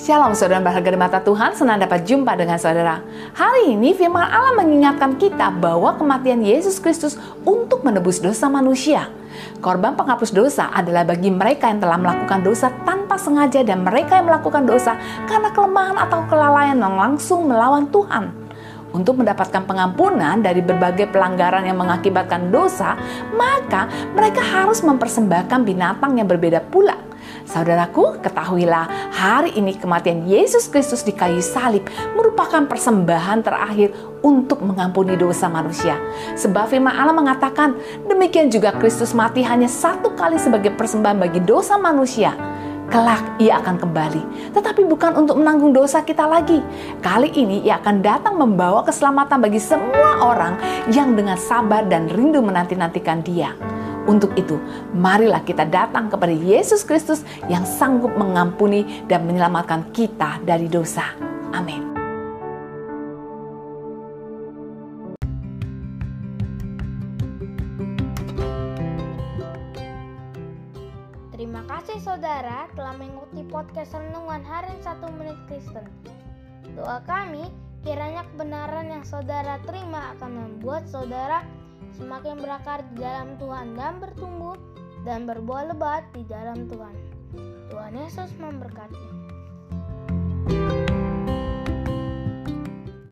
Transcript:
Shalom saudara berharga di mata Tuhan, senang dapat jumpa dengan saudara. Hari ini firman Allah mengingatkan kita bahwa kematian Yesus Kristus untuk menebus dosa manusia. Korban penghapus dosa adalah bagi mereka yang telah melakukan dosa tanpa sengaja dan mereka yang melakukan dosa karena kelemahan atau kelalaian yang langsung melawan Tuhan. Untuk mendapatkan pengampunan dari berbagai pelanggaran yang mengakibatkan dosa, maka mereka harus mempersembahkan binatang yang berbeda pula Saudaraku, ketahuilah hari ini kematian Yesus Kristus di kayu salib merupakan persembahan terakhir untuk mengampuni dosa manusia. Sebab firman Allah mengatakan, demikian juga Kristus mati hanya satu kali sebagai persembahan bagi dosa manusia. Kelak ia akan kembali, tetapi bukan untuk menanggung dosa kita lagi. Kali ini ia akan datang membawa keselamatan bagi semua orang yang dengan sabar dan rindu menanti-nantikan dia. Untuk itu, marilah kita datang kepada Yesus Kristus yang sanggup mengampuni dan menyelamatkan kita dari dosa. Amin. Terima kasih saudara telah mengikuti podcast Renungan Harian 1 Menit Kristen. Doa kami, kiranya kebenaran yang saudara terima akan membuat saudara semakin berakar di dalam Tuhan dan bertumbuh dan berbuah lebat di dalam Tuhan. Tuhan Yesus memberkati.